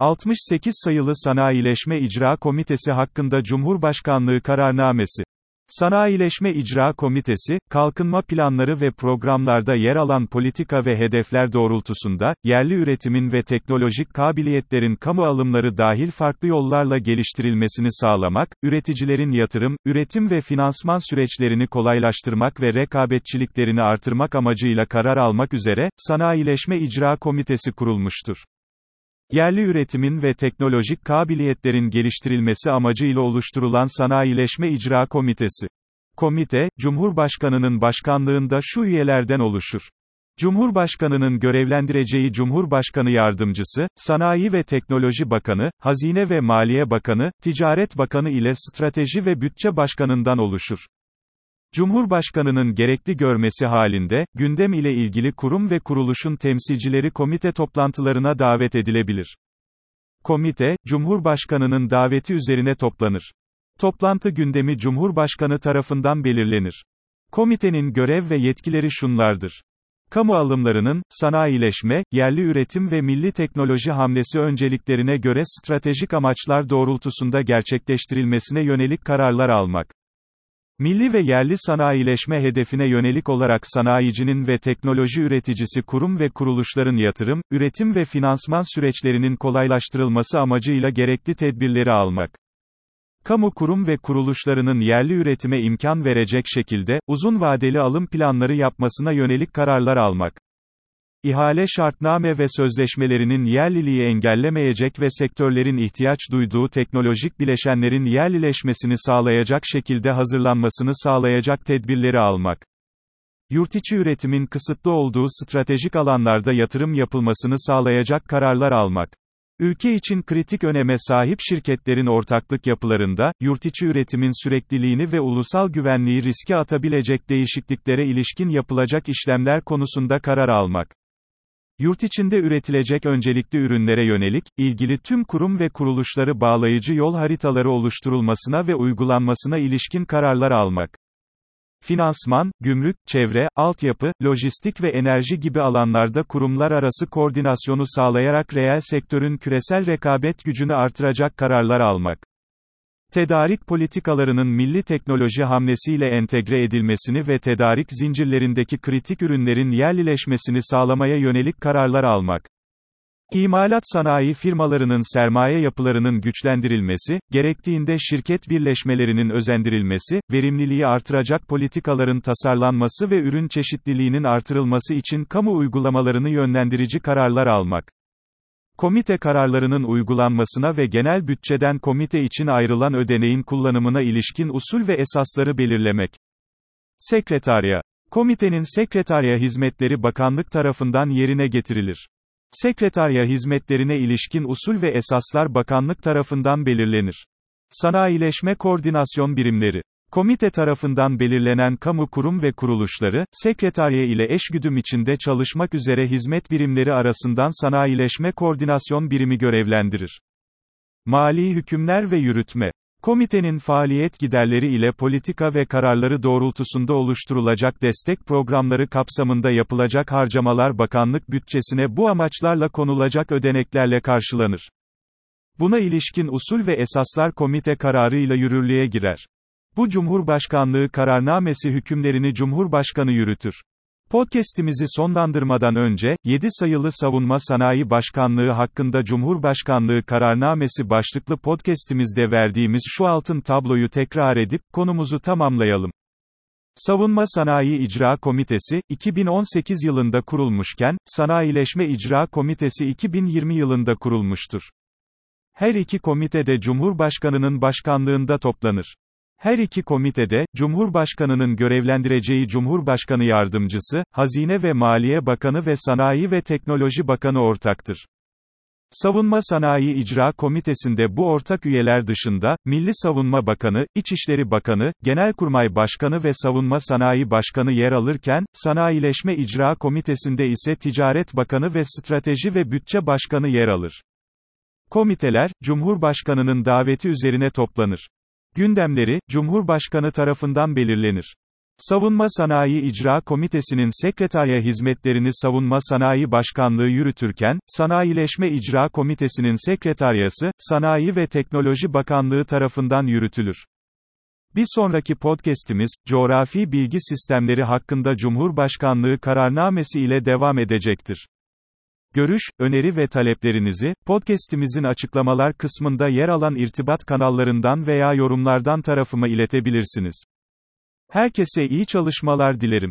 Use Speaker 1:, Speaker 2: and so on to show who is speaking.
Speaker 1: 68 sayılı Sanayileşme İcra Komitesi hakkında Cumhurbaşkanlığı kararnamesi. Sanayileşme İcra Komitesi, kalkınma planları ve programlarda yer alan politika ve hedefler doğrultusunda, yerli üretimin ve teknolojik kabiliyetlerin kamu alımları dahil farklı yollarla geliştirilmesini sağlamak, üreticilerin yatırım, üretim ve finansman süreçlerini kolaylaştırmak ve rekabetçiliklerini artırmak amacıyla karar almak üzere, Sanayileşme İcra Komitesi kurulmuştur. Yerli üretimin ve teknolojik kabiliyetlerin geliştirilmesi amacıyla oluşturulan Sanayileşme İcra Komitesi. Komite, Cumhurbaşkanının başkanlığında şu üyelerden oluşur. Cumhurbaşkanının görevlendireceği Cumhurbaşkanı Yardımcısı, Sanayi ve Teknoloji Bakanı, Hazine ve Maliye Bakanı, Ticaret Bakanı ile Strateji ve Bütçe Başkanından oluşur. Cumhurbaşkanının gerekli görmesi halinde, gündem ile ilgili kurum ve kuruluşun temsilcileri komite toplantılarına davet edilebilir. Komite, Cumhurbaşkanının daveti üzerine toplanır. Toplantı gündemi Cumhurbaşkanı tarafından belirlenir. Komitenin görev ve yetkileri şunlardır. Kamu alımlarının, sanayileşme, yerli üretim ve milli teknoloji hamlesi önceliklerine göre stratejik amaçlar doğrultusunda gerçekleştirilmesine yönelik kararlar almak. Milli ve yerli sanayileşme hedefine yönelik olarak sanayicinin ve teknoloji üreticisi kurum ve kuruluşların yatırım, üretim ve finansman süreçlerinin kolaylaştırılması amacıyla gerekli tedbirleri almak. Kamu kurum ve kuruluşlarının yerli üretime imkan verecek şekilde, uzun vadeli alım planları yapmasına yönelik kararlar almak. İhale şartname ve sözleşmelerinin yerliliği engellemeyecek ve sektörlerin ihtiyaç duyduğu teknolojik bileşenlerin yerlileşmesini sağlayacak şekilde hazırlanmasını sağlayacak tedbirleri almak. Yurtiçi üretimin kısıtlı olduğu stratejik alanlarda yatırım yapılmasını sağlayacak kararlar almak. Ülke için kritik öneme sahip şirketlerin ortaklık yapılarında, yurtiçi üretimin sürekliliğini ve ulusal güvenliği riske atabilecek değişikliklere ilişkin yapılacak işlemler konusunda karar almak. Yurt içinde üretilecek öncelikli ürünlere yönelik, ilgili tüm kurum ve kuruluşları bağlayıcı yol haritaları oluşturulmasına ve uygulanmasına ilişkin kararlar almak. Finansman, gümrük, çevre, altyapı, lojistik ve enerji gibi alanlarda kurumlar arası koordinasyonu sağlayarak reel sektörün küresel rekabet gücünü artıracak kararlar almak. Tedarik politikalarının milli teknoloji hamlesiyle entegre edilmesini ve tedarik zincirlerindeki kritik ürünlerin yerlileşmesini sağlamaya yönelik kararlar almak. İmalat sanayi firmalarının sermaye yapılarının güçlendirilmesi, gerektiğinde şirket birleşmelerinin özendirilmesi, verimliliği artıracak politikaların tasarlanması ve ürün çeşitliliğinin artırılması için kamu uygulamalarını yönlendirici kararlar almak. Komite kararlarının uygulanmasına ve genel bütçeden komite için ayrılan ödeneğin kullanımına ilişkin usul ve esasları belirlemek. Sekreterya. Komitenin sekreterya hizmetleri bakanlık tarafından yerine getirilir. Sekreterya hizmetlerine ilişkin usul ve esaslar bakanlık tarafından belirlenir. Sanayileşme koordinasyon birimleri Komite tarafından belirlenen kamu kurum ve kuruluşları, sekreteriye ile eşgüdüm içinde çalışmak üzere hizmet birimleri arasından sanayileşme koordinasyon birimi görevlendirir. Mali hükümler ve yürütme Komitenin faaliyet giderleri ile politika ve kararları doğrultusunda oluşturulacak destek programları kapsamında yapılacak harcamalar bakanlık bütçesine bu amaçlarla konulacak ödeneklerle karşılanır. Buna ilişkin usul ve esaslar komite kararıyla yürürlüğe girer. Bu Cumhurbaşkanlığı kararnamesi hükümlerini Cumhurbaşkanı yürütür. Podcast'imizi sonlandırmadan önce, 7 sayılı Savunma Sanayi Başkanlığı hakkında Cumhurbaşkanlığı kararnamesi başlıklı podcast'imizde verdiğimiz şu altın tabloyu tekrar edip, konumuzu tamamlayalım. Savunma Sanayi İcra Komitesi, 2018 yılında kurulmuşken, Sanayileşme İcra Komitesi 2020 yılında kurulmuştur. Her iki komite de Cumhurbaşkanının başkanlığında toplanır. Her iki komitede, Cumhurbaşkanının görevlendireceği Cumhurbaşkanı Yardımcısı, Hazine ve Maliye Bakanı ve Sanayi ve Teknoloji Bakanı ortaktır. Savunma Sanayi İcra Komitesi'nde bu ortak üyeler dışında, Milli Savunma Bakanı, İçişleri Bakanı, Genelkurmay Başkanı ve Savunma Sanayi Başkanı yer alırken, Sanayileşme İcra Komitesi'nde ise Ticaret Bakanı ve Strateji ve Bütçe Başkanı yer alır. Komiteler, Cumhurbaşkanının daveti üzerine toplanır. Gündemleri, Cumhurbaşkanı tarafından belirlenir. Savunma Sanayi İcra Komitesi'nin sekreterya hizmetlerini Savunma Sanayi Başkanlığı yürütürken, Sanayileşme İcra Komitesi'nin sekreteryası, Sanayi ve Teknoloji Bakanlığı tarafından yürütülür. Bir sonraki podcast'imiz, coğrafi bilgi sistemleri hakkında Cumhurbaşkanlığı kararnamesi ile devam edecektir. Görüş, öneri ve taleplerinizi, podcast'imizin açıklamalar kısmında yer alan irtibat kanallarından veya yorumlardan tarafıma iletebilirsiniz. Herkese iyi çalışmalar dilerim.